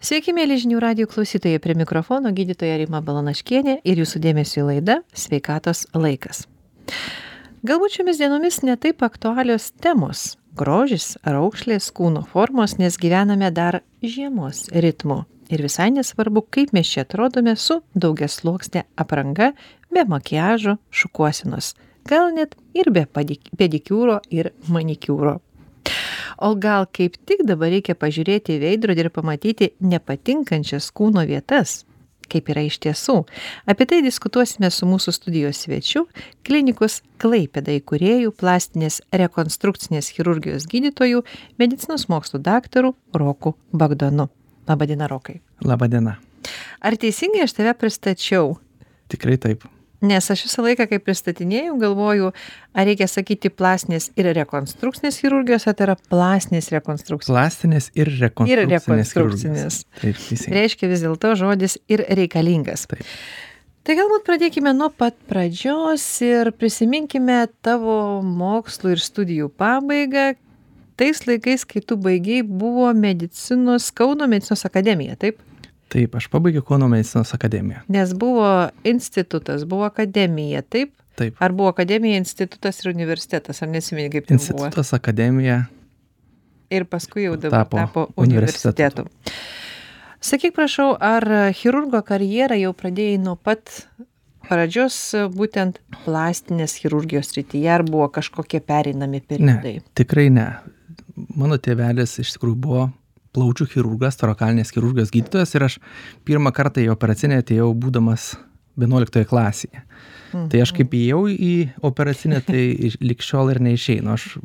Sveiki, mėly žinių radio klausytojai, prie mikrofono gydytoja Rima Balanaškienė ir jūsų dėmesio laida Sveikatos laikas. Galbūt šiomis dienomis netaip aktualios temos - grožis ar aukšlės kūno formos, nes gyvename dar žiemos ritmu. Ir visai nesvarbu, kaip mes čia atrodome su daugias sluoksnė apranga, be makiažo, šukuosinos, gal net ir be pedikiūro ir manikiūro o gal kaip tik dabar reikia pažiūrėti į veidrodį ir pamatyti nepatinkančias kūno vietas kaip yra iš tiesų. Apie tai diskutuosime su mūsų studijos svečiu, klinikus Klaipėda įkūrėjų, plastinės rekonstrukcinės chirurgijos gydytojų, medicinos mokslų daktaru Roku Bagdonu. Labadiena, Rokai. Labadiena. Ar teisingai aš tave pristačiau? Tikrai taip nes aš visą laiką kai pristatinėju galvoju ar reikia sakyti plastinės ir rekonstrukcinės chirurgijos ar tai yra plastinės rekonstrukcinės? Plastinės ir ir rekonstrukcinės rekonstrukcinės. taip teisingai. Reiškia vis dėlto žodis ir reikalingas. Taip. Tai galbūt pradėkime nuo pat pradžios ir prisiminkime tavo mokslų ir studijų pabaigą. Tais laikais kai tu baigei buvo medicinos kauno medicinos akademija taip taip aš pabaigiau kauno medicinos akademiją. Nes buvo institutas buvo akademija taip? Taip. Ar buvo akademija institutas ir universitetas ar neatsimeni kaip ten buvo? Institutas akademija. Ir paskui jau dabar Tapo tapo universitetu. universitetu. Sakyk prašau ar chirurgo karjerą jau pradėjai nuo pat pradžios būtent plastinės chirurgijos srityje ar buvo kažkokie pereinami periodai? ne tikrai ne. Mano tėvelis iš tikrųjų buvo plaučių chirurgas torakalinės chirurgijos gydytojas ir aš pirmą kartą į operacinę atėjau būdamas vienuoliktoje klasėje. Tai aš kaip įėjau į operacinę tai lig šiol ir neišeinu. Aš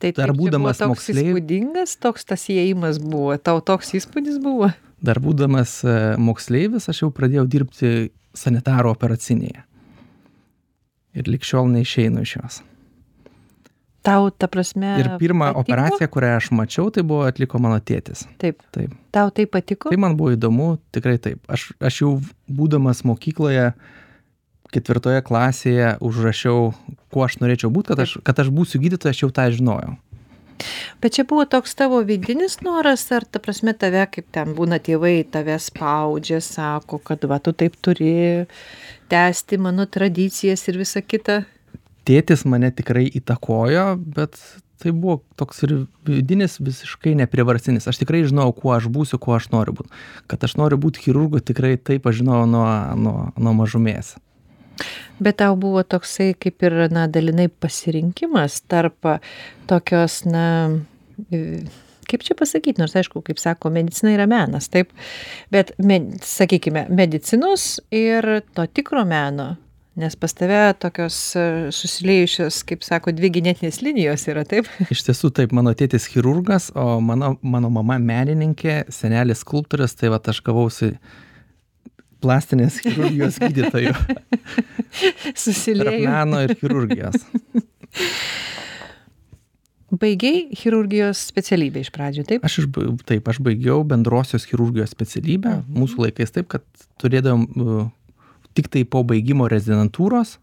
tai dar būdamas toks moksleiv- įspūdingas toks tas įėjimas buvo. Tau toks įspūdis buvo? Dar būdamas e, moksleivis aš jau pradėjau dirbti sanitaro operacinėje. Ir lig šiol neišeinu iš jos tau ta prasme ir pirmą operaciją kurią aš mačiau tai buvo atliko mano tėtis. Taip. Taip. Tau tai patiko? Tai man buvo įdomu tikrai taip. Aš aš jau būdamas mokykloje ketvirtoje klasėje užrašiau kuo aš norėčiau būt kad aš kad aš būsiu gydytojas aš jau tą žinojau. Bet čia buvo toks tavo vidinis noras ar ta prasme tave kaip ten būna tėvai tave spaudžia sako kad va tu taip turi tęsti mano tradicijas ir visa kita tėtis mane tikrai įtakojo bet tai buvo toks ir vidinis visiškai nepriverstinis aš tikrai žinojau kuo aš būsiu kuo aš noriu būt. Kad aš noriu būt chirurgu tikrai taip aš žinojau nuo nuo nuo mažumės. Bet tau buvo toksai kaip ir na dalinai pasirinkimas tarp tokios na kaip čia pasakyt nors aišku kaip sako medicina yra menas taip. Bet med sakykime medicinos ir to tikro meno nes pas tave tokios e, susiliejusios kaip sako dvi genetinės linijos yra taip? Iš tiesų taip mano tėtis chirurgas o mano mano mama menininkė senelis skulptorius tai vat aš gavausi plastinės chirurgijos gydytoju. Tarp susiliejo meno ir chirurgijos. Baigei chirurgijos specialybę iš pradžių taip? Aš išba taip aš baigiau bendrosios chirurgijos specialybę. Mūsų laikais taip kad turėdavom uh, tiktai po baigimo rezidentūros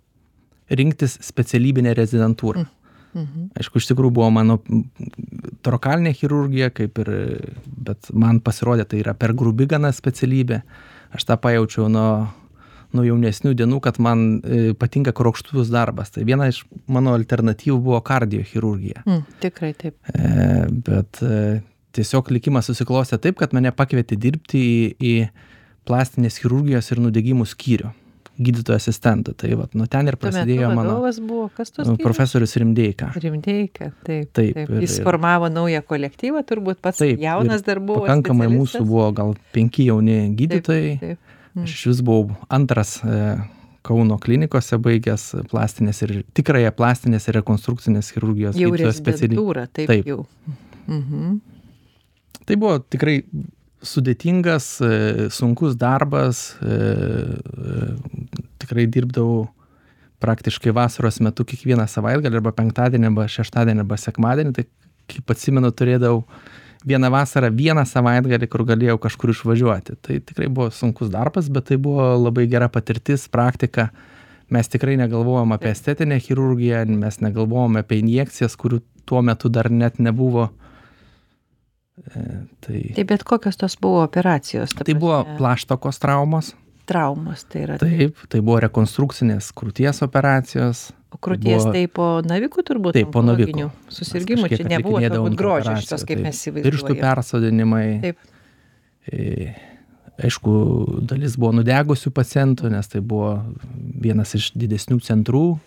rinktis specialybinę rezidentūrą. Mhm. aišku iš tikrųjų buvo mano m, torakalinė chirurgija kaip ir bet man pasirodė tai yra per grubi gana specialybė. Aš tą pajaučiau nuo nuo jaunesnių dienų kad man e, patinka kruopštus darbas. Tai viena iš mano alternatyvų buvo kardiochirurgija. Mm, tikrai taip. E, bet e, tiesiog likimas susiklostė taip, kad mane pakvietė dirbti į, į plastinės chirurgijos ir nudegimų skyrių gydytojo asistentų. Tai vat, nuo ten ir metu prasidėjo mano buvo kas tos profesorius Rimdeika. Rimdeika, taip. Taip, taip. ir- Jis ir- formavo naują kolektyvą, turbūt pats Taip, jaunas dar buvo. Pakankamai mūsų buvo gal penki jauni gydytojai. Taip, taip. Mm. Aš iš vis buvau antras e, Kauno klinikose baigęs plastinės ir tikrąją plastinės ir rekonstrukcinės chirurgijos specialybę. taip, Taip. jau. Mhm. Tai buvo tikrai sudėtingas, e, sunkus darbas. e, e, Tikrai dirbdavau praktiškai vasaros metu kiekvieną savaitgalį, arba penktadienį, arba šeštadienį, arba sekmadienį. Tai kaip atsimenu, turėdavau vieną vasarą, vieną savaitgalį, kur galėjau kažkur išvažiuoti. Tai tikrai buvo sunkus darbas, bet tai buvo labai gera patirtis, praktika. Mes tikrai negalvojom apie estetinę chirurgiją, mes negalvojom apie injekcijas, kurių tuo metu dar net nebuvo E, tai, Tai bet kokios tos buvo operacijos? ta tai buvo prasme, plaštokos traumos, traumos, tai yra. taip, tai buvo rekonstrukcinės krūties operacijos. O krūties buvo- tai po navikų turbūt? Taip, po navikų. Susirgymų čia nebuvo turbūt grožio šitos, kaip taip. mes Pirštų įsivaizduojame. persodinimai. Taip. E, Aišku, dalis buvo nudegusių pacientų, nes tai buvo vienas iš didesnių centrų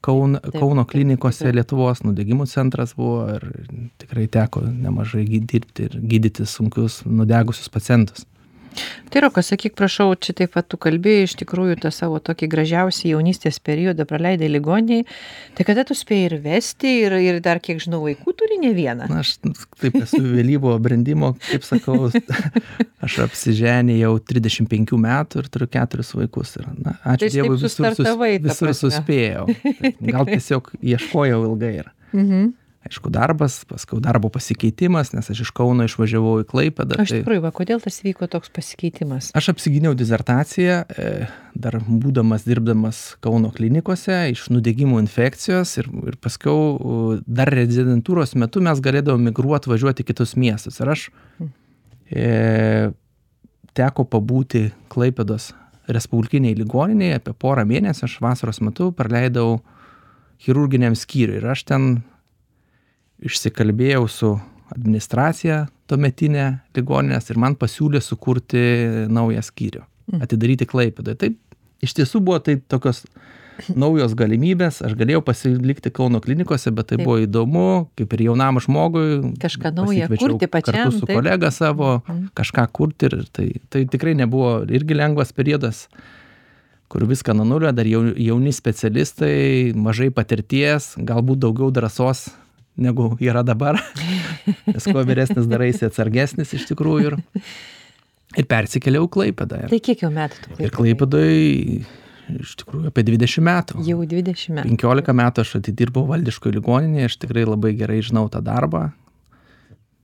Kaun, Kauno klinikose. Lietuvos nudegimų centras buvo ir tikrai teko nemažai dirbti ir gydyti sunkius nudegusius pacientus. Tai Rokas, sakyk, prašau, čia taip pat tu kalbėjai iš tikrųjų tą savo tokį gražiausią jaunystės periodą praleidai ligoniai. Tai kada tu spėjai ir vesti, ir, ir dar, kiek žinau, vaikų turi ne vieną? Aš taip esu vėlyvo brandimo, kaip sakau, aš apsiženė jau 35 metų ir turiu keturis vaikus. Ir, na, Tai ačiū aš Dievui, visur, sus, visur suspėjau. Gal tiesiog ieškojau ilgai. Ir, Mhm. Aišku, darbas, paskui darbo pasikeitimas, nes aš iš Kauno išvažiavau į Klaipėdą. Aš Tai tikrųjų, va, kodėl tas vyko toks pasikeitimas? aš apsigyniau dizertaciją, e, dar būdamas dirbdamas Kauno klinikose iš nudegimų infekcijos ir, ir paskui u, dar rezidentūros metu mes galėdavome migruoti, važiuoti į kitus miestus. Ir aš e, teko pabūti Klaipėdos Respublikiniai ligoniniai apie porą mėnesių, aš vasaros metu praleidau chirurginiam skyriui ir aš ten išsikalbėjau su administracija tuometinė ligoninės ir man pasiūlė sukurti naują skyrių, Mm. atidaryti Klaipėdą. Tai iš tiesų buvo tai tokios naujos galimybės, aš galėjau pasilikti Kauno klinikose, bet tai Taip. buvo įdomu, kaip ir jaunam žmogui. Kažką naują kurti pačiam, Kartu su taip. kolega savo, Mhm. kažką kurti ir tai, tai tikrai nebuvo irgi lengvas periodas, kur viską nuo nulio, dar jau- jauni specialistai, mažai patirties, galbūt daugiau drąsos negu yra dabar, nes kuo vyresnis daraisi atsargesnis iš tikrųjų ir, ir persikėliau. Ir, Tai kiek jau metų tu ir Klaipėdai iš tikrųjų apie 20 metų. Jau 20 metų. 15 metų aš atidirbau valdiškoje ligoninėje, aš tikrai labai gerai žinau tą darbą,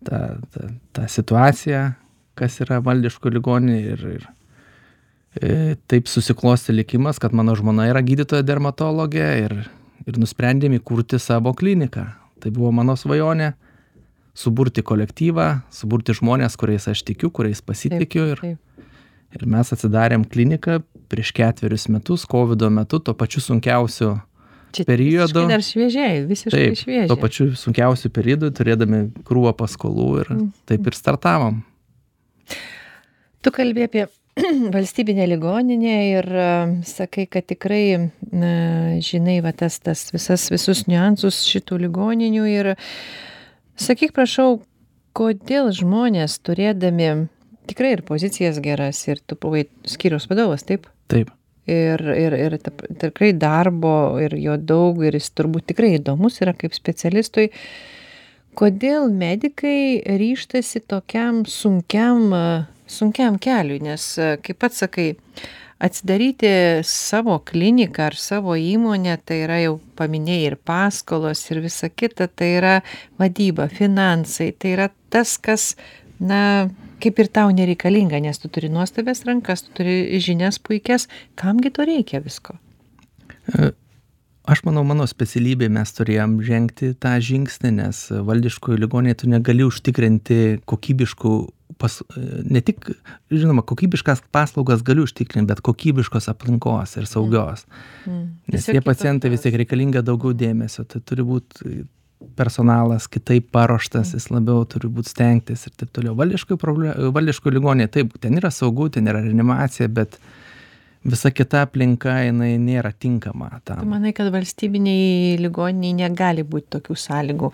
tą, tą, tą situaciją, kas yra valdiško ligoninė ir, ir e, taip susiklosti likimas, kad mano žmona yra gydytoja dermatologė ir, ir nusprendėme įkurti savo kliniką. Tai buvo mano svajonė suburti kolektyvą, suburti žmonės, kuriais aš tikiu, kuriais pasitikiu ir, Taip. ir mes atsidarėm kliniką prieš ketverius metus, COVID metu, tuo pačiu sunkiausiu Čia periodu. Dar šviežiai, visiškai Taip, šviežiai. tuo pačiu sunkiausiu periodu, turėdami krūvą paskolų ir Mhm. taip ir startavom. Tu kalbė apie valstybinę ligoninę ir e, sakai, kad tikrai na, žinai va, tas, tas visas, visus niuansus šitų ligoninių ir sakyk, prašau, kodėl žmonės turėdami tikrai ir pozicijas geras ir tu buvai skyriaus vadovas, taip? Taip. Ir, ir, ir tikrai darbo ir jo daug ir jis turbūt tikrai įdomus yra kaip specialistui. Kodėl medikai ryštasi tokiam sunkiam, a, sunkiam keliui, nes, a, kaip pats sakai, atsidaryti savo kliniką ar savo įmonę, tai yra jau paminėjai ir paskolos ir visa kita, tai yra vadyba, finansai, tai yra tas, kas, na, kaip ir tau nereikalinga, nes tu turi nuostabias rankas, tu turi žinias puikias, kamgi to reikia visko? Aš manau, mano specialybė mes turėjom žengti tą žingsnį, nes valdiškoje ligonėje tu negali užtikrinti kokybiškų, pas, ne tik, žinoma, kokybiškas paslaugas galiu užtikrinti, bet kokybiškos aplinkos ir saugios. Mm. Nes tie pacientai vis tiek reikalinga daugiau dėmesio, tai turi būti personalas kitaip paruoštas, jis labiau turi būti stengtis ir taip toliau. Valdiško ligonė, taip, ten yra saugu, ten yra reanimacija, bet visa kita aplinka, jinai nėra tinkama Tu tam. manai, kad valstybiniai ligoniniai negali būti tokių sąlygų?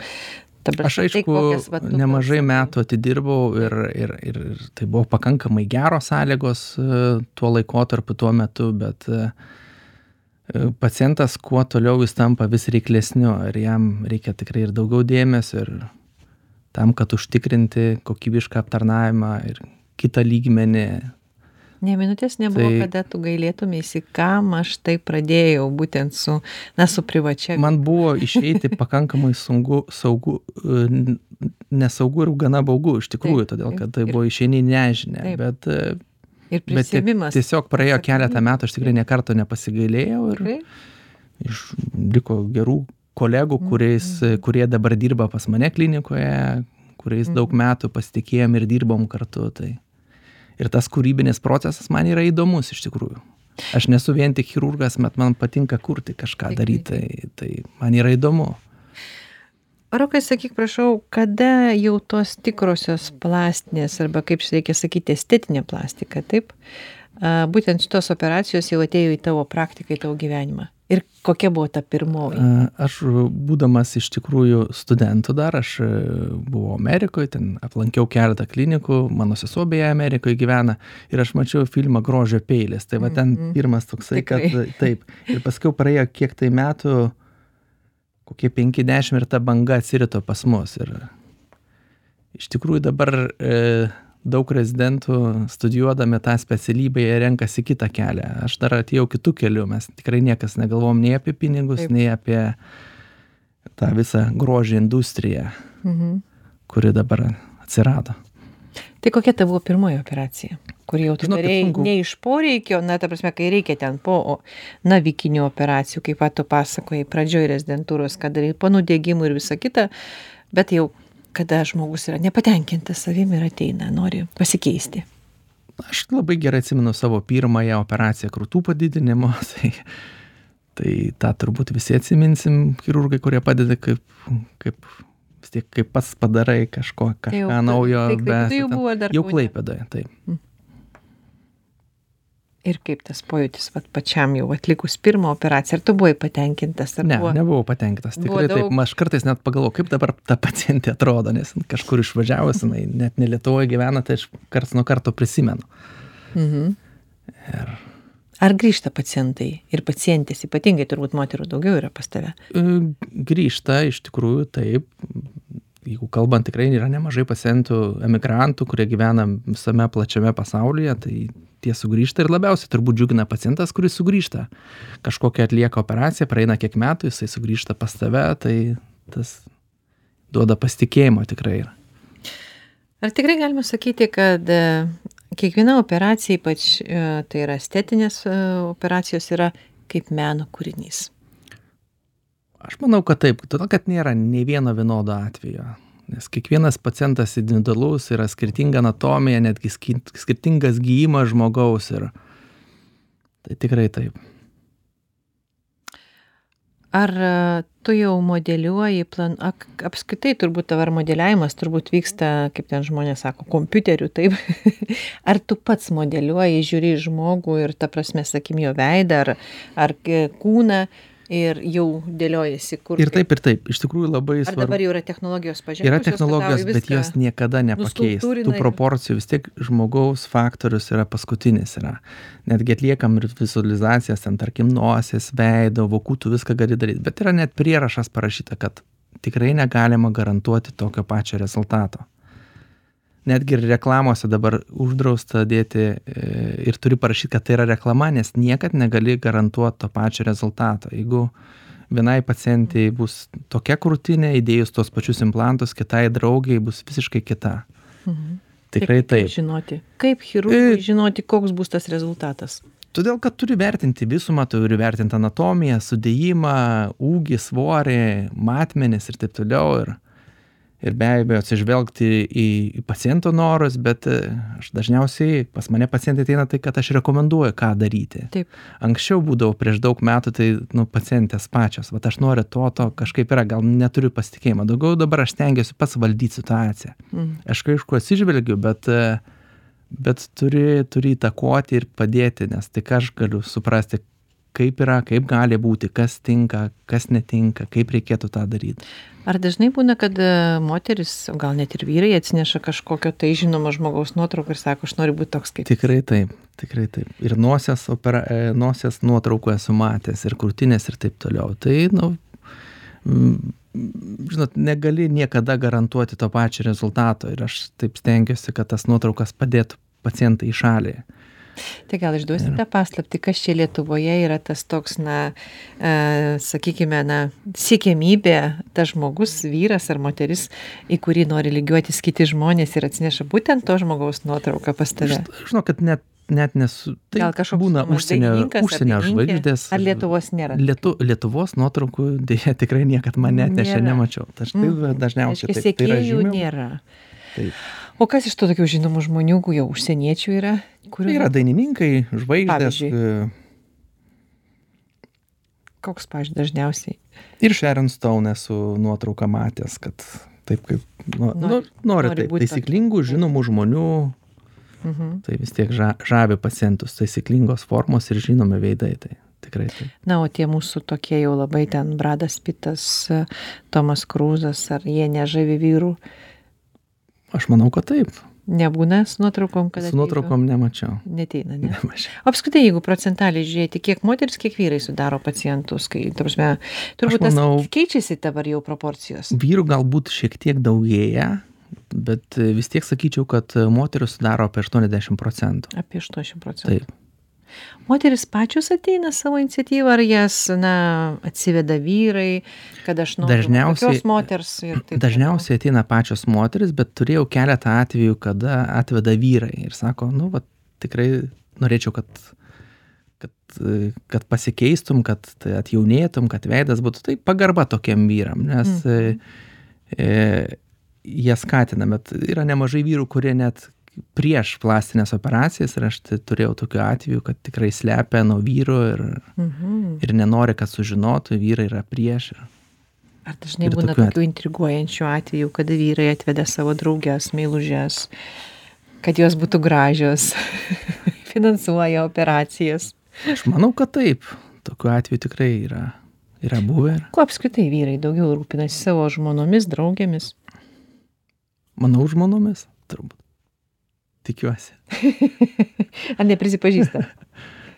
Prasme, Aš tai aišku, kokias va tu nemažai metų atidirbau ir, ir, ir, ir tai buvo pakankamai geros sąlygos e, tuo laikotarpiu, tuo metu, bet e, e, pacientas kuo toliau jis tampa vis reiklesniu ir jam reikia tikrai ir daugiau dėmesio ir tam, kad užtikrinti kokybišką aptarnavimą ir kitą lygmenį. Ne minutės nebuvo, tai... Kada tu gailėtumėsi, kam aš tai pradėjau, būtent su, na, su privačia. Man buvo išeiti pakankamai sunku, saugu, e, nesaugu ir gana baugu iš tikrųjų, todėl kad tai buvo išeini į nežinę, Taip. bet e, ir prisimimas. tiesiog praėjo keletą metų, aš tikrai nekarto nepasigailėjau ir iš, liko gerų kolegų, kuriais, kurie dabar dirba pas mane klinikoje, kuriais daug metų pasitikėjom ir dirbom kartu. Tai. Ir tas kūrybinis procesas man yra įdomus iš tikrųjų. Aš nesu vien tik chirurgas, bet man patinka kurti kažką daryti, tai, tai man yra įdomu. Rokai, sakyk, prašau, kada jau tos tikrosios plastinės, arba kaip reikia sakyti, estetinė plastika, taip, būtent šitos operacijos jau atėjo į tavo praktiką, į tavo gyvenimą? Ir kokia buvo ta pirmoji? Aš būdamas iš tikrųjų studentų dar, aš e, buvau Amerikoje, ten aplankiau keletą klinikų, mano sesuo beje Amerikoje gyvena ir aš mačiau filmą Grožio peilis. Tai va ten -hmm. pirmas toksai, kad taip. Ir paskui praėjo kiek tai metų, kokie penki dešimt ir ta banga atsirito pas mus. Ir iš tikrųjų dabar e, daug rezidentų studijuodami tą specialybę jie renkasi kitą kelią. Aš dar atėjau kitų kelių, mes tikrai niekas negalvom nei apie pinigus, Taip. nei apie tą visą grožį industriją, mhm. kuri dabar atsirado. Tai kokia tavo pirmoji operacija? kur jau tu darei ne iš poreikio, na, ta prasme, kai reikia ten po navikinių operacijų, kaip tu pasakojai, pradžioj rezidentūros, kad darai po nudėgymų ir visa kita, bet jau kada žmogus yra nepatenkintas savimi ir ateina, nori pasikeisti. Aš labai gerai atsimenu savo pirmąją operaciją krūtų padidinimo, tai, tai tą turbūt visi atsiminsim, chirurgai, kurie padeda kaip, kaip vis tiek kaip pats padarai kažko, kažką tai jau, naujo. Tai, tai, tai jau buvo dar. Jau klaipėdoje, taip. Mm ir kaip tas pojūtis vat pačiam jau atlikus pirmą operaciją ar tu buvai patenkintas ar ne nebuvau patenkintas tikrai taip aš kartais net pagalvoju kaip dabar ta pacientė atrodo nes kažkur išvažiavus jinai net ne lietuvoj gyvena tai aš karts nuo karto prisimenu mhm. ir Ar grįžta pacientai ir pacientės, ypatingai turbūt moterų daugiau yra pas tave? E, grįžta, iš tikrųjų, taip. Jeigu kalbant, tikrai yra nemažai pacientų, emigrantų, kurie gyvena visame plačiame pasaulyje, tai tie sugrįžta ir labiausiai turbūt džiugina pacientas, kuris sugrįžta. Kažkokią atlieka operaciją, praeina kiek metų, jisai sugrįžta pas tave, tai tas duoda pasitikėjimo tikrai. Ar tikrai galima sakyti, kad e, kiekviena operacija, ypač e, tai yra estetinės e, operacijos, yra kaip meno kūrinys? Aš manau, kad taip, todėl kad nėra nei vieno vienodo atvejo. Nes kiekvienas pacientas individualus yra skirtinga anatomija netgi skirtingas gijimas žmogaus ir tai tikrai taip. Ar e, tu jau modeliuoji plan ak apskritai turbūt tavo ar modeliavimas turbūt vyksta kaip ten žmonės sako kompiuteriu taip. Ar tu pats modeliuoji žiūri į žmogų ir ta prasme sakykim jo veidą ar ar kūną ir jau dėliojasi kur ir taip ir taip. Iš tikrųjų labai svarbu ar dabar jau yra technologijos pažengusios yra technologijos bet jos niekada nepakeis. Tų proporcijų vis tiek žmogaus faktorius yra paskutinis yra. Netgi atliekam ir vizualizacijas ten tarkim nosies veido vokų tu viską gali daryt. Bet yra net prierašas parašyta kad tikrai negalima garantuoti tokio pačio rezultato netgi ir reklamose dabar uždrausta dėti e, ir turi parašyt kad tai yra reklama nes niekad negali garantuot to pačio rezultato. Jeigu vienai pacientei bus tokia krūtinė įdėjus tuos pačius implantus kitai draugei bus visiškai kita. Mhm. tikrai taip. žinoti kaip chirurgui e, žinoti koks bus tas rezultatas. Todėl kad turi vertinti visumą turi vertint anatomiją sudėjimą ūgį svorį matmenis ir taip toliau ir ir be abejo atsižvelgti į paciento norus bet e, aš dažniausiai pas mane pacientai ateina tai kad aš rekomenduoju ką daryti. Taip. Anksčiau būdavo prieš daug metų tai nu pacientės pačios vat aš noriu to to kažkaip yra gal neturiu pasitikėjimo. Daugiau dabar aš stengiuosi pats valdyt situaciją. Mhm. aš aišku atsižvelgiu bet e, bet turi turi įtakoti ir padėti nes tik aš galiu suprasti kaip yra kaip gali būti kas tinka kas netinka kaip reikėtų tą daryt. Ar dažnai būna kad e, moterys o gal net ir vyrai atsineša kažkokio tai žinomo žmogaus nuotrauką ir sako aš noriu būt toks kaip tikrai taip tikrai taip. Ir nosies opera e, nosies nuotraukų esu matęs ir krūtinės ir taip toliau. Tai nu žinot negali niekada garantuoti to pačio rezultato ir aš taip stengiuosi kad tas nuotraukas padėtų pacientai į šalį Tai gal išduosite paslapti, kas čia Lietuvoje yra tas toks, na, e, sakykime, na, siekiamybė, tas žmogus, vyras ar moteris, į kurį nori lygiuotis kiti žmonės ir atsineša būtent to žmogaus nuotrauką pas tave. Žinau, kad net net nesu. Tai Gal kažkoks būna užsienio, užsienio žvaigždės. Ar Lietuvos nėra? Lietu, Lietuvos nuotraukų dėja tikrai niekad man net nešė, Nėra. nemačiau. Tai aš tai Mm. dažniausiai taip, tai yra žymiau. nėra. Taip. O kas iš tų tokių žinomų žmonių, jau užsieniečių yra? Kurių Tai yra dainininkai, žvaigždės. E, Koks, pažiūrėjau, dažniausiai? Ir Sharon Stone esu nuotrauką matęs, kad taip kaip nu, Nori- nu, nori, taip, taisyklingų, žinomų žmonių, Mhm. tai vis tiek ža, žavi pacientus, taisyklingos formos ir žinomi veidai. Tai tikrai taip. Na, o tie mūsų tokie jau labai ten Bradas Pitas, e, Tomas Krūzas, ar jie nežavi vyrų? Aš manau, kad taip. Nebūna su nuotraukom, kad Su nuotraukom nemačiau. Neteina, ne? Apskritai, jeigu procentaliai žiūrėti, kiek moteris, kiek vyrai sudaro pacientus, kai, ta prasme, turbūt tas keičiasi dabar jau proporcijos. Vyrų galbūt šiek tiek daugėja, bet vis tiek sakyčiau, kad moterų sudaro apie 80 procentų. Apie 80 procentų. Taip. Moteris pačios ateina savo iniciatyvą, ar jas, na, atsiveda vyrai, kad aš noriu tokios moters ir taip. Dažniausiai ateina pačios moteris, bet turėjau keletą atvejų, kada atveda vyrai ir sako, nu, va, tikrai norėčiau, kad, kad, kad pasikeistum, kad atjaunėtum, kad veidas būtų. Tai pagarba tokiem vyram, nes e, e, jie skatina, bet yra nemažai vyrų, kurie net prieš plastinės operacijas ir aš turėjau tokių atvejų, kad tikrai slepia nuo vyro ir, Mhm. ir nenori, kad sužinotų, vyrai yra prieš. Ir, Ar dažnai Ir būna tokių tokių intriguojančių atvejų, kada vyrai atveda savo draugės, meilužės, kad jos būtų gražios, finansuoja operacijas. Aš manau, kad taip. Tokių atvejų tikrai yra, yra buvę. Kuo apskritai vyrai daugiau rūpinasi savo žmonomis, draugėmis? Manau, žmonomis turbūt. Tikiuosi. Ar neprisipažįsta?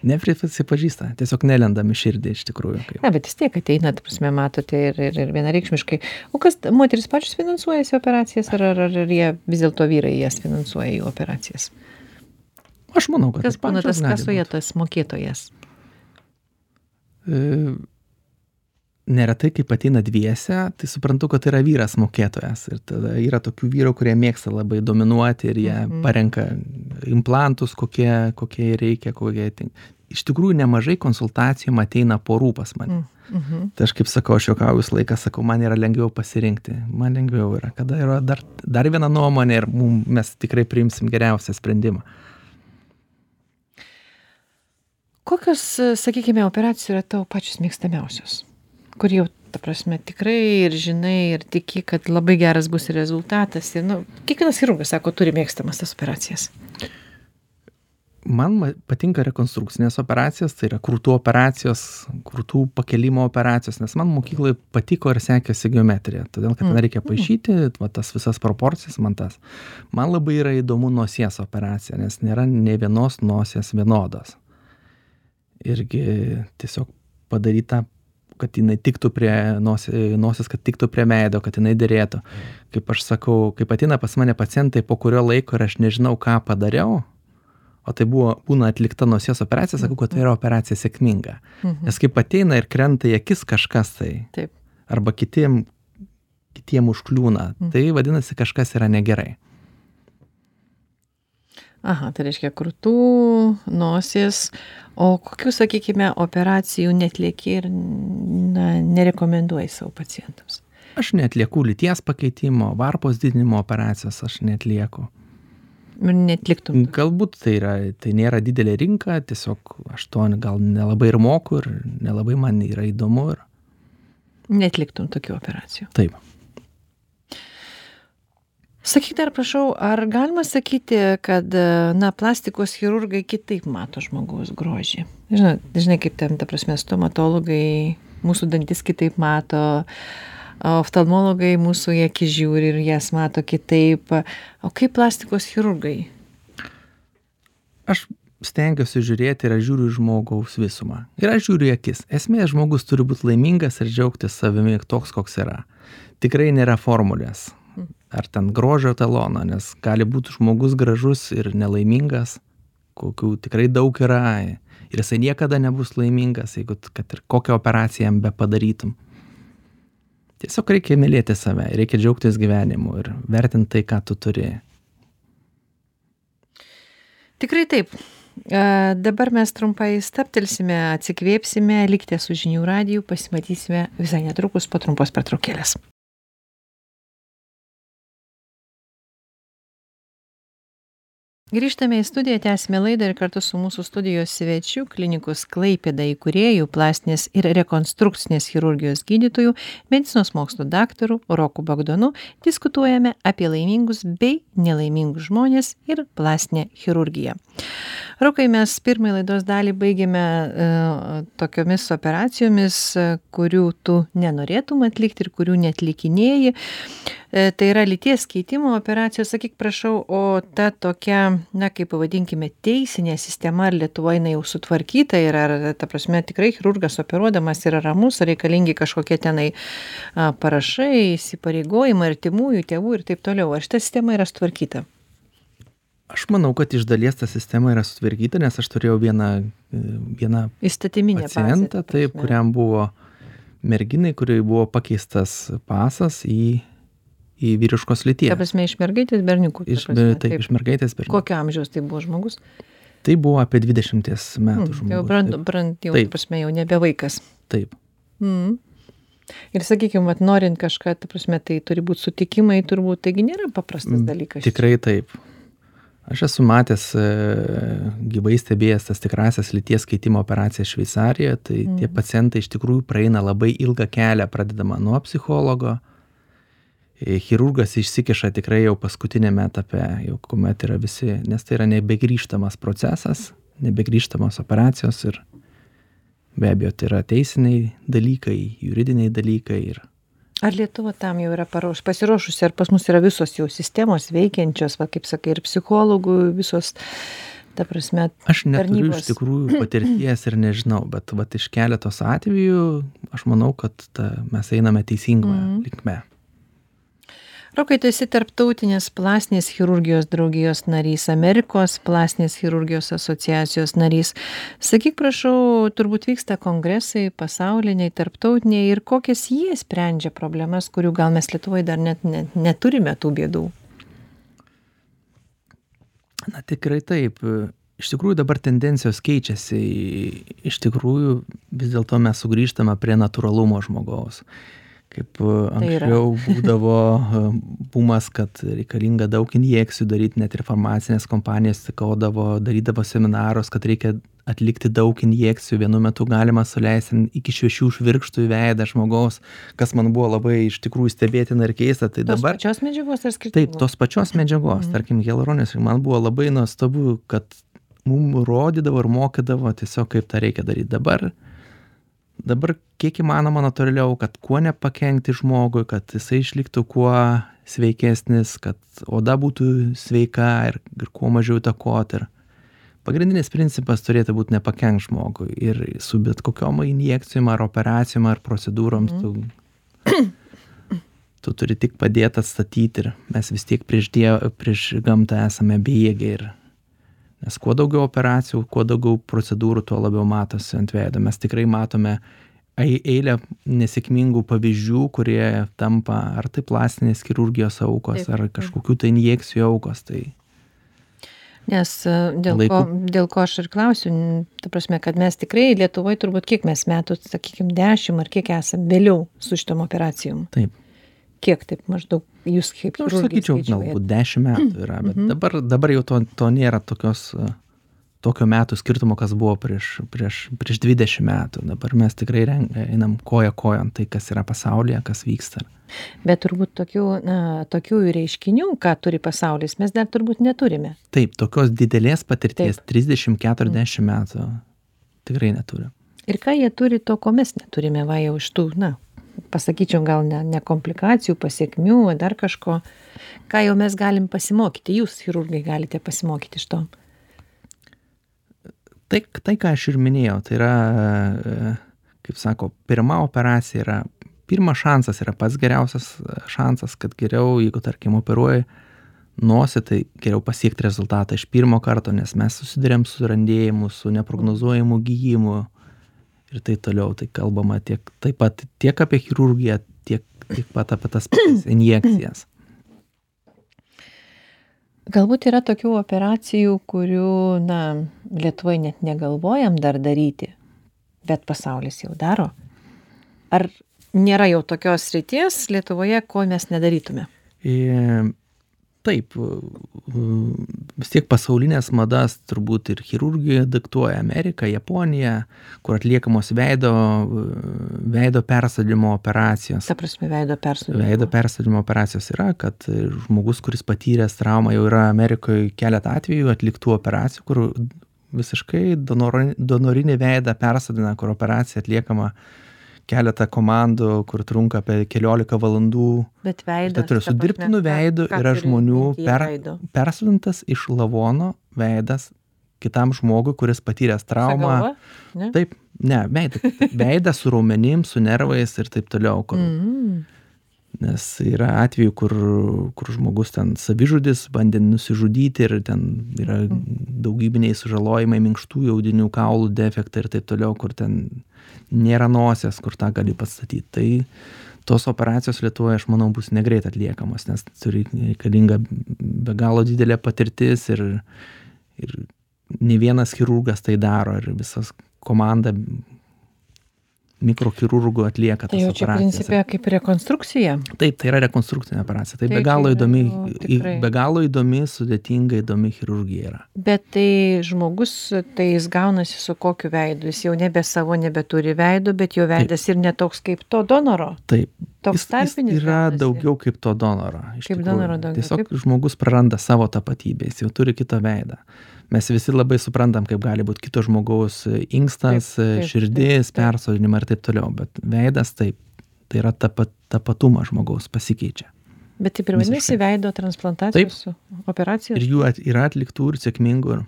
Neprisipažįsta, tiesiog nelendam į širdį iš tikrųjų. Kaip. Na, bet vis tiek ateina, ta prasme, matote ir, ir, ir vienareikšmiškai. O kas, moteris pačios finansuojasi operacijas, ar, ar, ar, jie vis dėlto vyrai jas finansuoja jų operacijas? Aš manau, kad Kas būna tas kasoje, tas mokėtojas? E, Neretai, kai ateina dviese, tai suprantu, kad tai yra vyras mokėtojas. Ir tada yra tokių vyrų, kurie mėgsta labai dominuoti ir jie Mhm. parenka implantus, kokie, kokie reikia, kokie. tin- Iš tikrųjų, nemažai konsultacijų ateina porų pas mane. Mm. Mhm. Tai aš kaip sakau, aš juokauju visą laiką, sakau, man yra lengviau pasirinkti. Man lengviau yra, kada yra dar, dar viena nuomonė ir mum, mes tikrai priimsim geriausią sprendimą. Kokios, sakykime, operacijos yra tavo pačios mėgstamiausios? Kur jau, ta prasme, tikrai ir žinai, ir tiki, kad labai geras bus rezultatas. Ir, nu, kiekvienas chirurgas, sako, turi mėgstamas tas operacijas. Man ma- patinka rekonstrukcinės operacijos, tai yra krūtų operacijos, krūtų pakelimo operacijos, nes man mokykloje patiko ir sekėsi geometrija. Todėl, kad ten Mm. reikia paaišyti, va, tas visas proporcijas man tas. Man labai yra įdomu nosies operacija, nes nėra ne vienos nosies vienodos. Irgi tiesiog padaryta kad jinai tiktų prie nosi, nosis, kad tiktų prie veido, kad jinai dėrėtų. Kaip aš sakau, kaip ateina pas mane pacientai po kurio laiko ir aš nežinau, ką padariau, o tai buvo, būna atlikta nosies operacija, sakau, kad tai yra operacija sėkminga. Mhm. Nes kaip ateina ir krenta į akis kažkas tai, Taip. arba kitiem, kitiem užkliūna, Mhm. tai vadinasi kažkas yra negerai. Aha, tai reiškia krūtų, nosies, o kokių, sakykime, operacijų netlieki ir na, nerekomenduoji savo pacientams? Aš netlieku lyties pakeitimo, varpos didinimo operacijos, aš netlieku. Ir netliktum. Galbūt tai, yra, tai nėra didelė rinka, tiesiog aš to gal nelabai ir moku ir nelabai man yra įdomu. Ir... Netliktum tokių operacijų. Taip. Sakyk dar, prašau, ar galima sakyti, kad, na, plastikos chirurgai kitaip mato žmogaus grožį? Žinai, žinai kaip ten, ta prasme, stomatologai mūsų dantis kitaip mato, oftalmologai mūsų į akis žiūri ir jas mato kitaip. O kaip plastikos chirurgai? Aš stengiuosi žiūrėti ir aš žiūriu į žmogaus visumą. Ir aš žiūriu į akis. Esmė, žmogus turi būti laimingas ir džiaugtis savimi toks, koks yra. Tikrai nėra formulės. Ar ten grožio talono, nes gali būti žmogus gražus ir nelaimingas, kokių tikrai daug yra. Ir jisai niekada nebus laimingas, jeigu kad ir kokią operaciją jam be padarytum. Tiesiog reikia mylėti save, reikia džiaugtis gyvenimu ir vertinti tai, ką tu turi. Tikrai taip. a, dabar mes trumpai staptelsime, atsikvėpsime, likite su žinių radiju, pasimatysime visai netrukus po trumpos pertraukėlės. Grįžtame į studiją tęsiame laidą ir kartu su mūsų studijos svečiu klinikos klaipėda įkūrėju plastinės ir rekonstrukcinės chirurgijos gydytoju medicinos mokslų daktaru roku bagdonu diskutuojame apie laimingus bei nelaimingus žmones ir plastinę chirurgiją rokai mes pirmąją laidos dalį baigėme e, tokiomis operacijomis e, kurių tu nenorėtum atlikti ir kurių neatlikinėji. E, tai yra lyties keitimo operacijos sakyk prašau o ta tokia na kaip pavadinkime teisinė sistema ar lietuvoj jinai jau sutvarkyta yra ar ta prasme tikrai chirurgas operuodamas yra ramus ar reikalingi kažkokie tenai parašai įsipareigojimai artimųjų tėvų ir taip toliau. Ar šita sistema yra sutvarkyta Aš manau, kad iš dalies ta sistema yra sutvarkyta, nes aš turėjau vieną, vieną įstatyminę pacientą, taip, kuriam buvo merginai, kuriai buvo pakeistas pasas į į vyriškos lyties. Ta prasme, iš mergaitės berniukų. Iš, prasme, taip, taip, iš mergaitės berniukų. Kokio amžiaus tai buvo žmogus? Tai buvo apie 20 metų hmm, žmogus. Jau brand, brand jau, taip. prasme, jau nebe vaikas. Taip. Mm. Ir sakykime, vat, norint kažką, ta prasme, tai turi būti sutikimai, turbūt, taigi nėra paprastas mm, dalykas. Tikrai taip. Aš esu matęs e, gyvai stebėjęs tas tikrasias lyties keitimo operacijas Šveicarijoje, tai tie pacientai iš tikrųjų praeina labai ilgą kelią, pradedama nuo psichologo, E, chirurgas išsikiša tikrai jau paskutiniame etape, jau kuomet yra visi, nes tai yra nebegrįžtamas procesas, nebegrįžtamas operacijos ir be abejo tai yra teisiniai dalykai, juridiniai dalykai. Ir... Ar Lietuva tam jau yra paruoš, pasiruošusi, ar pas mus yra visos jau sistemos veikiančios, va, kaip sakai, ir psichologų visos, ta prasme. Aš neturiu iš tikrųjų patirties ir nežinau, bet va, iš keletos atvejų aš manau, kad ta, mes einame teisingoje mm. linkme rokai tu esi tarptautinės plastinės chirurgijos draugijos narys amerikos plastinės chirurgijos asociacijos narys. Sakyk prašau turbūt vyksta kongresai pasauliniai tarptautiniai ir kokias jie sprendžia problemas kurių gal mes lietuvoj dar net ne neturime tų bėdų? Na tikrai taip. Iš tikrųjų dabar tendencijos keičiasi. Iš tikrųjų vis dėlto mes sugrįžtame prie natūralumo žmogaus kaip tai anksčiau būdavo e, bumas, kad reikalinga daug injekcijų daryti, net ir farmacinės kompanijos tikaudavo, darydavo seminarus, kad reikia atlikti daug injekcijų, vienu metu galima suleisti iki šešių švirkštų į veidą žmogaus, kas man buvo labai iš tikrųjų stebėtina ir keista. Tai tos dabar... pačios medžiagos ar skirtingos? Taip, tos pačios medžiagos, mm. tarkim, hialuronės. Man buvo labai nuostabu, kad mums rodydavo ir mokydavo tiesiog, kaip tą reikia daryti. Dabar dabar kiek įmanoma natūraliau, kad kuo nepakenkti žmogui, kad jisai išliktų kuo sveikesnis, kad oda būtų sveika ir, ir kuo mažiau įtakoti. Ir pagrindinis principas turėtų būti nepakenk žmogui. Ir su bet kokiom injekcijom ar operacijom ar procedūrom mm. tu, tu turi tik padėti atstatyti ir mes vis tiek prieš, die, prieš gamtą esame bejėgiai. Ir nes kuo daugiau operacijų kuo daugiau procedūrų tuo labiau matosi ant veido. Mes tikrai matome eilę nesėkmingų pavyzdžių kurie tampa ar tai plastinės chirurgijos aukos ar kažkokių tai injekcijų aukos tai Nes e, dėl ko, dėl ko aš ir klausiu, ta prasme, kad mes tikrai Lietuvoje turbūt kiek mes metų, sakykime, dešimt ar kiek esame vėliau su šitom operacijom. Taip kiek taip maždaug jūs kaip nu, aš sakyčiau galbūt dešimt metų yra bet mhm. dabar dabar jau to to nėra tokios tokio metų skirtumo kas buvo prieš prieš prieš dvidešim metų. Dabar mes tikrai ren einam koja kojon tai kas yra pasaulyje kas vyksta. Bet turbūt tokių na tokių reiškinių ką turi pasaulis mes dar turbūt neturime. Taip tokios didelės patirties trisdešim keturiasdešim metų tikrai neturim. Ir ką jie turi to ko mes neturime va jau iš tų na pasakyčiau gal ne ne komplikacijų pasekmių dar kažko. Ką jau mes galim pasimokyti? Jūs chirurgai galite pasimokyti iš to. Tai tai ką aš ir minėjau tai yra kaip sako pirma operacija yra pirmas šansas yra pats geriausias šansas kad geriau jeigu tarkim operuoji nosį tai geriau pasiekt rezultatą iš pirmo karto nes mes susiduriam su randėjimu su neprognozuojamu gijimu ir taip toliau. Tai kalbama tiek, taip pat tiek apie chirurgiją, tiek, tiek pat apie tas injekcijas. galbūt yra tokių operacijų kurių na lietuvoj net negalvojam dar daryti bet pasaulis jau daro ar nėra jau tokios srities lietuvoje ko mes nedarytume taip vis tiek pasaulines madas turbūt ir chirurgija diktuoja amerika japonija kur atliekamos veido veido persodinimo operacijos. Ta prasme veido persodinimo. Veido persodinimo operacijos yra kad žmogus kuris patyręs traumą jau yra amerikoj keletą atvejų atliktų operacijų kur visiškai donoro donorinį veidą persodina kur operacija atliekama keletą komandų kur trunka apie keliolika valandų. Bet veidas toliau. su dirbtinu veidu yra žmonių per persodintas iš lavono veidas kitam žmogui kuris patyręs traumą. Taip ne veidą veidą su raumenim su nervais ir taip toliau kur mm. Nes yra atvejų kur kur žmogus ten savižudis bandė nusižudyti ir ten yra daugybiniai sužalojimai minkštųjų audinių kaulų defektai ir taip toliau kur ten nėra nosies kur tą gali pastatyt tai tos operacijos lietuvoj aš manau bus negreit atliekamos nes turi reikalinga be galo didelė patirtis ir ir ne vienas chirurgas tai daro ir visas komanda mikrochirurgų atlieka tas Tai jau čia operacijas. principė kaip rekonstrukcija. Taip, tai yra rekonstrukcinė operacija. Tai, Tai be galo įdomi, jau be galo įdomi, sudėtinga, įdomi chirurgija yra. Bet tai žmogus, tai jis gaunasi su kokiu veidu. Jis jau nebe savo, nebeturi veido, bet jo veidas ir netoks kaip to donoro. Taip. Toks Jis, jis tarpinis yra gaunasi. daugiau kaip to donoro. Kaip tikrųjų. donoro daugiau, Tiesiog taip. žmogus praranda savo tapatybę, jis jau turi kitą veidą. Mes visi labai suprantam, kaip gali būti kito žmogaus inkstas, Taip, taip, širdis, taip, taip. persodinimai ir taip toliau. Bet veidas taip, tai yra tapa, tapatumas žmogaus pasikeičia. Bet taip ir vadinasi veido transplantacijos operacijos. Ir jų at, yra atliktų ir sėkmingų. Ir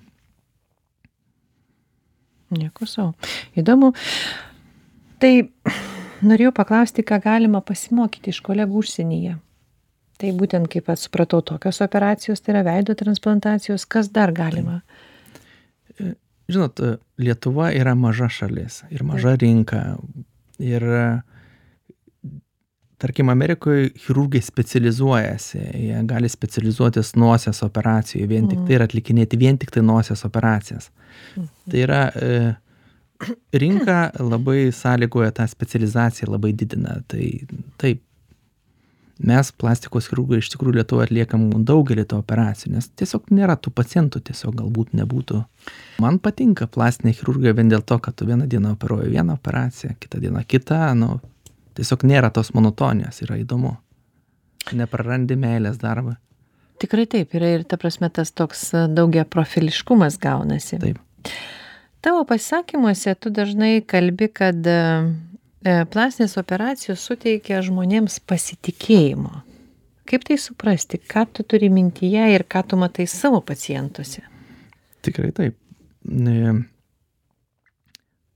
Nieko savo. Įdomu. Tai norėjau paklausti, ką galima pasimokyti iš kolegų užsienyje. Tai būtent, kaip pats supratau, tokios operacijos, tai yra veido transplantacijos, kas dar galima. žinot, Lietuva yra maža šalis ir maža rinka. Ir tarkim, Amerikoje chirurgai specializuojasi, jie gali specializuotis nosies operacijoje, vien tik tai ir atlikinėti vien tik tai nosies operacijas. Tai yra e, rinka labai sąlygoja tą specializaciją, labai didina. Tai taip, mes plastikos chirurgai iš tikrųjų Lietuvoje atliekam daugelį to operacijų, nes tiesiog nėra tų pacientų, tiesiog galbūt nebūtų. Man patinka plastinė chirurgija vien dėl to, kad tu vieną dieną operuoji vieną operaciją, kitą dieną kitą, nu, tiesiog nėra tos monotonijos, yra įdomu. Neprarandi meilės darbą. Tikrai taip, yra ir ta prasme tas toks daugia profiliškumas gaunasi. Taip. Tavo pasisakymuose tu dažnai kalbi, kad e, e, plastinės operacijos suteikia žmonėms pasitikėjimo. Kaip tai suprasti, ką tu turi mintyje ir ką tu matai savo pacientuose? Tikrai taip. E,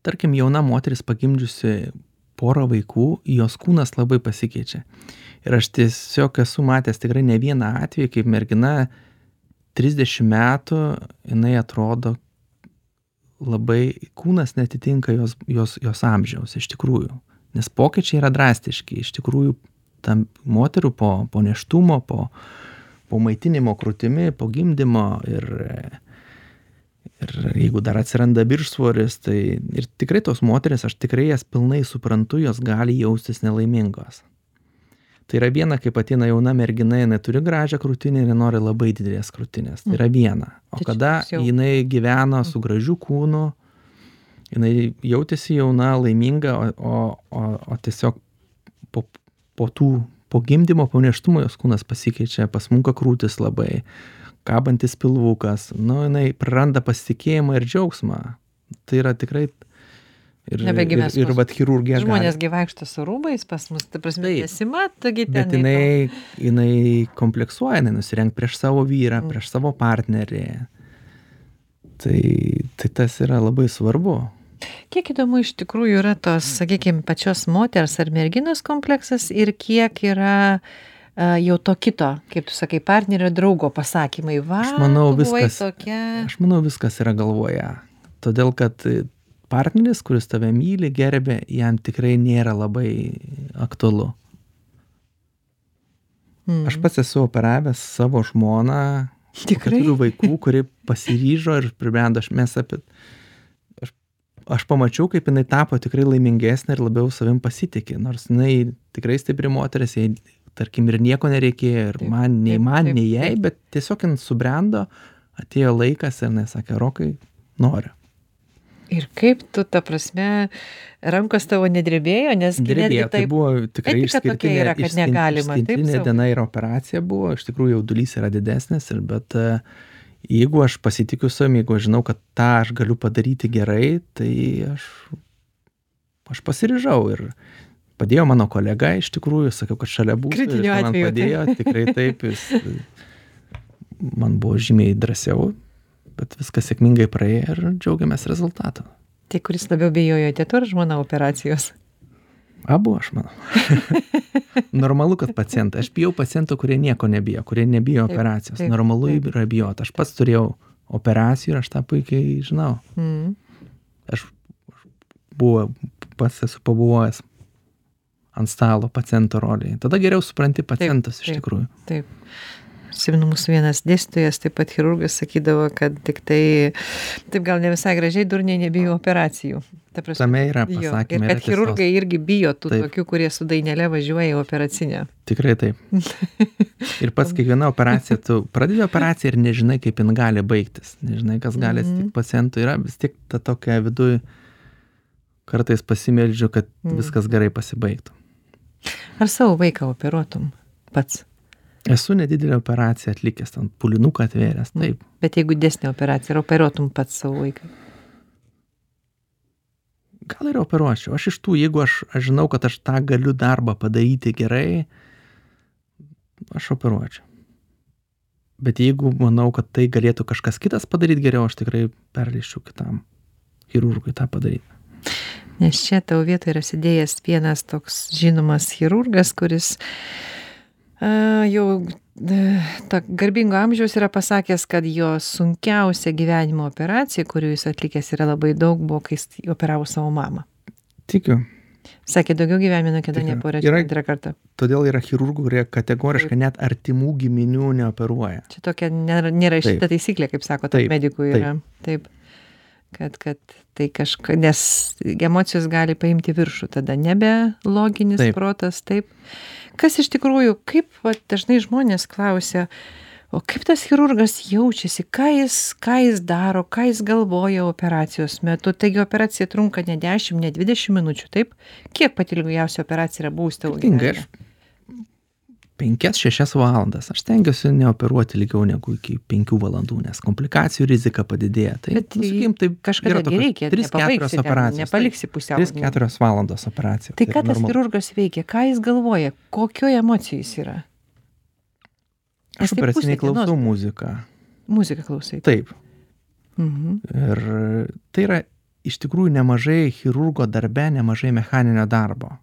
Tarkim, jauna moteris pagimdžiusi porą vaikų, jos kūnas labai pasikeičia. Ir aš tiesiog esu matęs tikrai ne vieną atvejį, kaip mergina 30 metų, jinai atrodo labai, kūnas netitinka jos, jos, jos amžiaus iš tikrųjų. Nes pokyčiai yra drastiški. Iš tikrųjų, tam moterų po, po neštumo, po, po maitinimo krūtimi, po gimdymo ir, ir jeigu dar atsiranda viršsvoris, tai ir tikrai tos moteris, aš tikrai jas pilnai suprantu, jos gali jaustis nelaimingos. Tai yra viena, kaip ateina jauna mergina, jinai turi gražią krūtinę ir nori labai didelės krūtinės. Tai yra viena. O Tai kada jinai gyveno su gražiu kūnu, jinai jautėsi jauna, laiminga, o, o, o, tiesiog po, po tų, po gimdymo, po neštumo jos kūnas pasikeičia, pasmunka krūtis labai, kabantis pilvukas, nu, jinai praranda pasitikėjimą ir džiaugsmą. Tai yra tikrai... Ir, ir, ir vat chirurgija. Žmonės gyvaikšto su rūbais pas mus, ta prasme, Taip. nesimato, gi ten. Bet jinai, jinai kompleksuoja, jinai nusirenk prieš savo vyrą, Mm. prieš savo partnerį. Tai, tai tas yra labai svarbu. Kiek įdomu iš tikrųjų yra tos, sakykime, pačios moters ar merginos kompleksas ir kiek yra a, jau to kito, kaip tu sakai, partnerio draugo pasakymai. Va, Aš manau, viskas- Tokia... Aš manau, viskas yra galvoje. Todėl, kad partneris, kuris tave myli, gerbė, jam tikrai nėra labai aktualu. Mm. Aš pats esu operavęs savo žmoną Tikrai? Turiu vaikų, kurie pasiryžo ir pribrendo, aš mes apie... Aš, aš pamačiau, kaip jinai tapo tikrai laimingesnė ir labiau savim pasitikė, nors jinai tikrai stipri moteris, jai, tarkim, ir nieko nereikėjo, ir Taip, man, nei taip, man, taip, nei jai, bet tiesiog jin subrendo, atėjo laikas ir jinai sakė, rokai, noriu. Ir kaip tu, ta prasme, rankos tavo nedrebėjo, nes Drebėjo, tai buvo tikrai išskirtinė, yra, kad negalima, išskirtinė diena ir operacija buvo, iš tikrųjų jaudulys yra didesnis, ir, bet e, jeigu aš pasitikiu savimi, jeigu aš žinau, kad tą aš galiu padaryti gerai, tai aš, aš pasiryžau ir padėjo mano kolega iš tikrųjų, sakiau, kad šalia būtų. Kritiniu jis man atveju, taip. padėjo, tikrai taip, jis man buvo žymiai drąsiau, bet viskas sėkmingai praėjo ir džiaugiamės rezultatu. Tai kuris labiau bijojo tėtų ar žmona operacijos? Abu, aš manau. Normalu, kad pacientai. Aš bijau pacientų, kurie nieko nebijo, kurie nebijo Taip, operacijos. taip, Normalu taip. yra bijoti. Aš pats turėjau operacijų ir aš tą puikiai žinau. Mm. Aš buvau, pats esu pabuvojęs ant stalo paciento roliai. Tada geriau supranti pacientus iš taip. tikrųjų. Taip. Simenu, mūsų vienas dėstytojas, taip pat chirurgas, sakydavo, kad tik tai, taip gal ne visai gražiai, durniai nebijo operacijų. Ta prasme, Tame yra pasakymai. Ir kad chirurgai irgi bijo tų Taip. tokių, kurie su dainelė važiuoja į operacinę. Tikrai taip. Ir pats kiekviena operacija, tu pradedi operaciją ir nežinai, kaip jin gali baigtis. Nežinai, kas gali Mhm. atsitikti pacientui. Yra vis tiek ta tokia viduje, kartais pasimeldžiu, kad Mhm. viskas gerai pasibaigtų. Ar savo vaiką operuotum pats? Esu nedidelę operaciją atlikęs, ten pulinuką atvėręs, taip. Bet jeigu desnė operacija, ar operuotum pats savo vaiką? Gal ir operuočiau. Aš iš tų, jeigu aš, aš žinau, kad aš tą galiu darbą padaryti gerai, aš operuočiau. Bet jeigu manau, kad tai galėtų kažkas kitas padaryti geriau, aš tikrai perleiščiau kitam chirurgui tą padaryti. Nes čia tavo vietoje yra sėdėjęs vienas toks žinomas chirurgas, kuris a, jau ta garbingo amžiaus yra pasakęs, kad jo sunkiausia gyvenimo operacija, kurių jis atlikęs yra labai daug, buvo, kai jis operavo savo mamą. Tikiu. Sakė, daugiau gyvenime niekada Yra- antrą kartą. Todėl yra chirurgų, kurie kategoriškai net artimų giminių neoperuoja. Čia tokia nėra, šita taisyklė, kaip sako, tarp medikų yra. Taip. Kad, kad tai kažka, nes emocijos gali paimti viršų, tada nebe loginis protas, taip. Kas iš tikrųjų, kaip va, dažnai žmonės klausia, o kaip tas chirurgas jaučiasi, ką jis, ką jis daro, ką jis galvoja operacijos metu. Taigi operacija trunka ne 10, ne 20 minučių, taip? Kiek pati ilgiausia operacija yra buvusi tavo gyvenime? Penkias, šešias valandas. Aš stengiuosi neoperuoti ilgiau negu iki penkių valandų, nes komplikacijų rizika padidėja. Tai, nu, sakykim, tai Kažkada gi reikia, trys, keturios operacijos. nepaliksi pusiau. 3-4 valandos operacija. Tai ką yra tas chirurgas veikia, ką jis galvoja, kokioje emocijoje jis yra? Aš tai dienos. klausau muziką. Muziką klausai. Taip. Mhm. Ir tai yra iš tikrųjų nemažai chirurgo darbe, nemažai mechaninio darbo.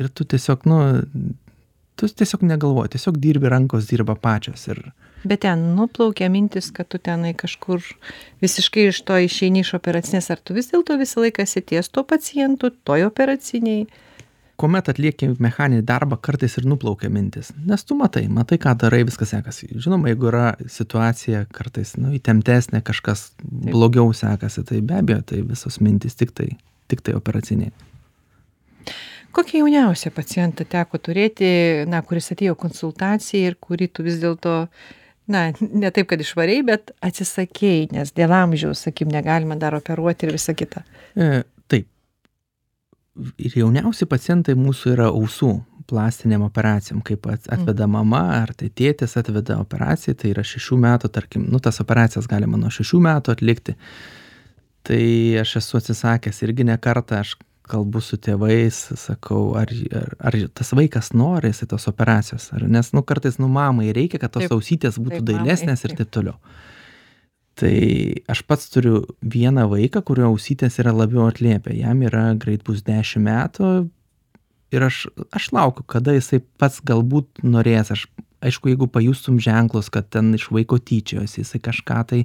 Ir tu tiesiog, nu, tu tiesiog negalvoji, tiesiog dirbi, rankos dirba pačios. Ir Bet ten nuplaukia mintis, kad tu tenai kažkur visiškai iš to išeini iš operacinės, ar tu vis dėlto visą laiką esi ties to pacientu, toj operaciniai. kuomet atlieki mechaninį darbą, kartais ir nuplaukia mintis. Nes tu matai, matai, ką darai, viskas sekasi. Žinoma, jeigu yra situacija kartais, nu, įtemptesnė, kažkas blogiau sekasi, tai be abejo, tai visos mintis tik tai, tik Kokią jauniausią pacientą teko turėti, na, kuris atėjo konsultacijai ir kurį tu vis dėlto, na, ne taip, kad išvariai, bet atsisakėjai, nes dėl amžiaus, sakim, negalima dar operuoti ir visa kita. E, taip. Ir jauniausi pacientai mūsų yra ausų plastiniam operacijom, kaip at- atveda mama ar tai tėtis atveda operacijai, tai yra šešių metų, tarkim, nu tas operacijas galima nuo šešių metų atlikti. Tai aš esu atsisakęs irgi ne kartą, aš kalbu su tėvais, sakau, ar, ar, ar tas vaikas nori jisai tos operacijos, ar, nes, nu, kartais, nu, mamai reikia, kad tos ausytės būtų dailesnės ir taip. toliau. Tai aš pats turiu vieną vaiką, kurio ausytės yra labiau atliepia. Jam yra greit bus 10 metų ir aš, aš laukiu, kada jisai pats galbūt norės. Aš, aišku, jeigu pajustum ženklus, kad ten iš vaiko tyčiojasi, jisai kažką tai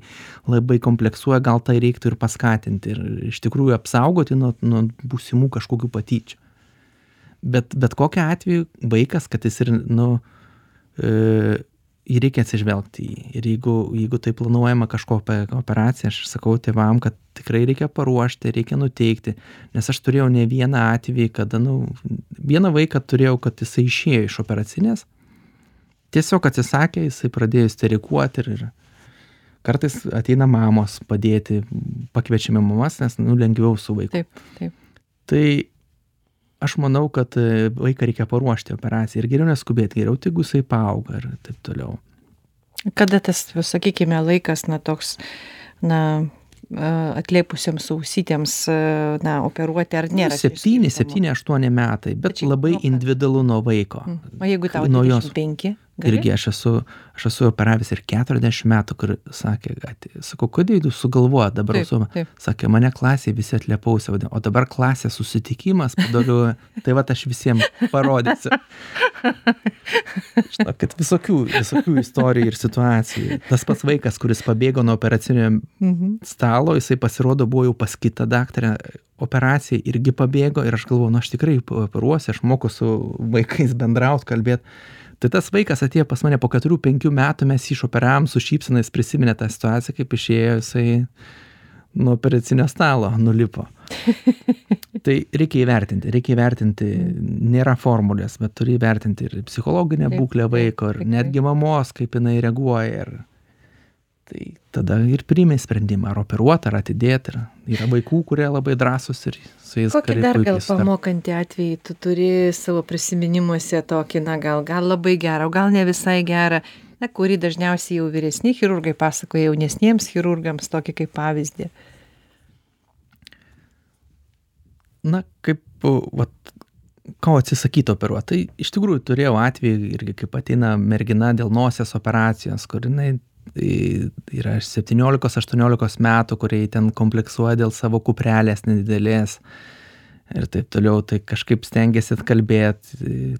labai kompleksuoja, gal tai reiktų ir paskatinti ir iš tikrųjų apsaugoti nuo, nuo būsimų kažkokių patyčių. Bet, bet kokiu atveju vaikas, kad jis ir, nu, e, jį reikia atsižvelgti į. Ir jeigu, jeigu tai planuojama kažkokia operacija, aš sakau tėvam, kad tikrai reikia paruošti, reikia nuteikti. Nes aš turėjau ne vieną atvejį, kada, nu, vieną vaiką turėjau, kad jisai išėjo iš operacinės. Tiesiog atsisakė, jisai pradėjo isterikuoti ir, ir kartais ateina mamos padėti, pakviečiame mamas, nes, nu, lengviau su vaiku. Taip, taip. Tai aš manau kad e, vaiką reikia paruošti operacijai ir geriau neskubėt geriau tegu jisai paauga ir taip toliau kada tas sakykime laikas na toks na atlėpusiems ausytėms na operuoti ar nėra septyni septyni aštuoni metai bet labai individualu nuo vaiko mm. o jeigu tau dvidešimt penki Gali? Irgi aš esu, aš esu operavęs ir 40 metų, kur sakė, kad, sakau, kodėl jūs sugalvojate dabar, taip, su, taip. sakė, mane klasėje visi atlėpausi, o dabar klasė susitikimas, padariu, tai va aš visiems parodysiu. Žinokit, visokių, visokių istorijų ir situacijų. Tas pats vaikas, kuris pabėgo nuo operacinio mhm. stalo, jisai pasirodo buvo jau pas kitą daktarę operacijai irgi pabėgo ir aš galvoju, nu aš tikrai operuosiu, aš moku su vaikais bendrauti, kalbėti tai tas vaikas atėjo pas mane po keturių penkių metų mes jį išoperavom su šypsena jis prisiminė tą situaciją kaip išėjo jisai nuo operacinio stalo nulipo. Tai reikia įvertinti reikia įvertinti nėra formulės bet turi įvertinti ir psichologinę būklę vaiko ir netgi mamos kaip jinai reaguoja ir tai tada ir priimi sprendimą ar operuot ar atidėt ir yra vaikų kurie labai drąsūs ir su jais kokį dar gal pamokantį atvejį tu turi savo prisiminimuose tokį na gal gal labai gerą o gal ne visai gerą? Na kurį dažniausiai jau vyresni chirurgai pasakoja jaunesniems chirurgams tokį kaip pavyzdį. Na kaip vat ko atsisakyt operuot? Tai iš tikrųjų turėjau atvejį irgi kaip ateina mergina dėl nosies operacijos kur jinai yra septyniolikos aštuoniolikos metų kurie ten kompleksuoja dėl savo kuprelės nedidelės ir taip toliau tai kažkaip stengiasi atkalbėt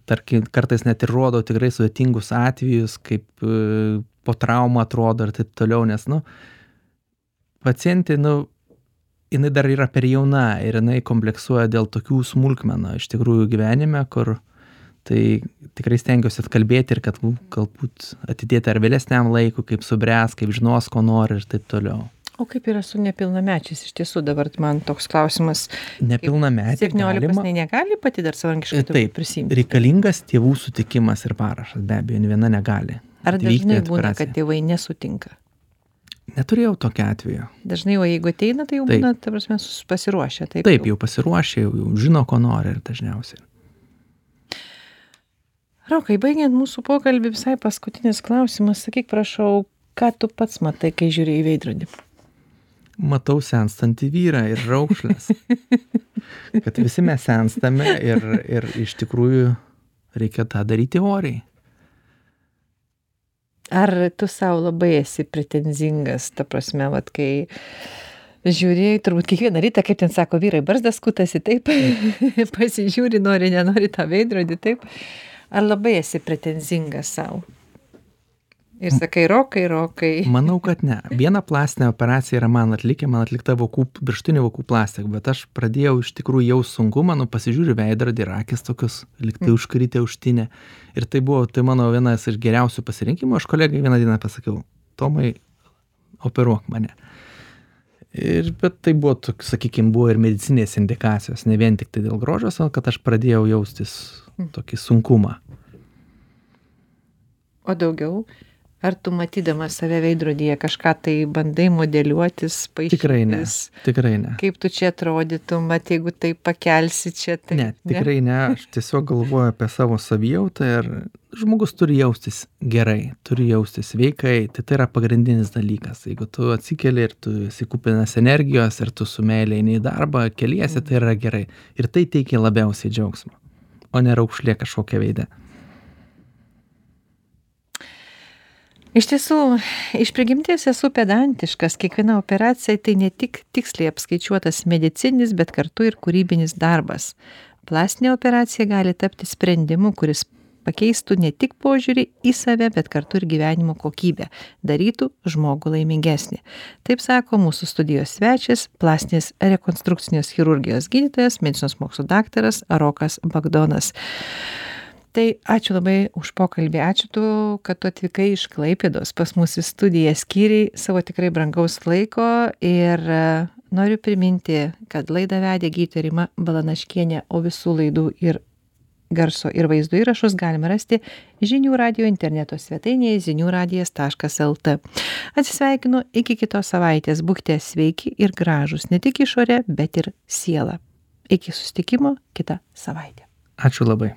tarkim kartais net ir rodau tikrai sudėtingus atvejus kaip e, po traumų atrodo ir taip toliau nes nu pacientė nu jinai dar yra per jauna ir jinai kompleksuoja dėl tokių smulkmenų iš tikrųjų gyvenime kur tai tikrai stengiuosi atkalbėti ir kad galbūt atidėti ar vėlesniam laikui, kaip subręs, kaip žinos, ko nori ir taip toliau. O kaip yra su nepilnamečiais? Iš tiesų dabar man toks klausimas. Nepilnamečiai. 17 galima... negali pati dar savarankiškai taip prisimti. Reikalingas tėvų sutikimas ir parašas, be abejo, viena negali. Ar dažnai būna, kad tėvai nesutinka? Neturėjau tokio atveju. Dažnai, o jeigu ateina, tai jau taip. būna, ta prasme, pasiruošę. Taip, taip jau, jau pasiruošę, jau, jau žino, ko nori ir dažniausiai rokai baigiant mūsų pokalbį visai paskutinis klausimas. Sakyk prašau ką tu pats matai kai žiūri į veidrodį? Matau senstantį vyrą ir raukšles. Kad visi mes senstame ir ir iš tikrųjų reikia tą daryti oriai. Ar tu sau labai esi pretenzingas ta prasme vat kai žiūri turbūt kiekvieną rytą kaip ten sako vyrai barzdą skutasi taip pasižiūri nori nenori tą veidrodį taip ar labai esi pretenzingas sau? Ir sakai, rokai, rokai. Manau, kad ne. Viena plastinė operacija yra man atlikę, man atlikta vokų, viršutinių vokų plastika, bet aš pradėjau iš tikrųjų jau sunkumą, nu pasižiūriu veidrodį ir akis tokius, liktai mm. užkritę užtinę. Ir tai buvo, tai mano vienas iš geriausių pasirinkimų, aš kolegai vieną dieną pasakiau, Tomai, operuok mane. Ir, bet tai buvo, sakykime, buvo ir medicinės indikacijos, ne vien tik tai dėl grožio, o kad aš pradėjau jaustis tokį sunkumą. O daugiau? Ar tu matydamas save veidrodyje kažką tai bandai modeliuotis, paaiškinti? Tikrai ne. Tikrai ne. Kaip tu čia atrodytum, mat jeigu tai pakelsi čia, tai... Ne, tikrai ne. ne. Aš tiesiog galvoju apie savo savijautą ir žmogus turi jaustis gerai, turi jaustis sveikai. Tai tai yra pagrindinis dalykas. Jeigu tu atsikeli ir tu esi kupinas energijos ir tu su meilė eini į darbą, keliesi, tai yra gerai. Ir tai teikia labiausiai džiaugsmą o ne raukšlė kažkokia veide. Iš tiesų, iš prigimties esu pedantiškas, kiekviena operacija tai ne tik tiksliai apskaičiuotas medicinis, bet kartu ir kūrybinis darbas. Plastinė operacija gali tapti sprendimu, kuris pakeistų ne tik požiūrį į save, bet kartu ir gyvenimo kokybę, darytų žmogų laimingesnį. Taip sako mūsų studijos svečias, plastinės rekonstrukcinės chirurgijos gydytojas, medicinos mokslo daktaras Rokas Bagdonas. tai ačiū labai už pokalbį ačiū tu kad tu atvykai iš klaipėdos pas mus į studiją skyrei savo tikrai brangaus laiko ir noriu priminti kad laidą vedė gydytoja rima balanaškienė o visų laidų ir garso ir vaizdo įrašus galima rasti žinių radijo interneto svetainėje zinių radijas taškas lt atsisveikinu iki kitos savaitės. Būkite sveiki ir gražūs. Ne tik išore bet ir siela. Iki susitikimo kitą savaitę. Ačiū labai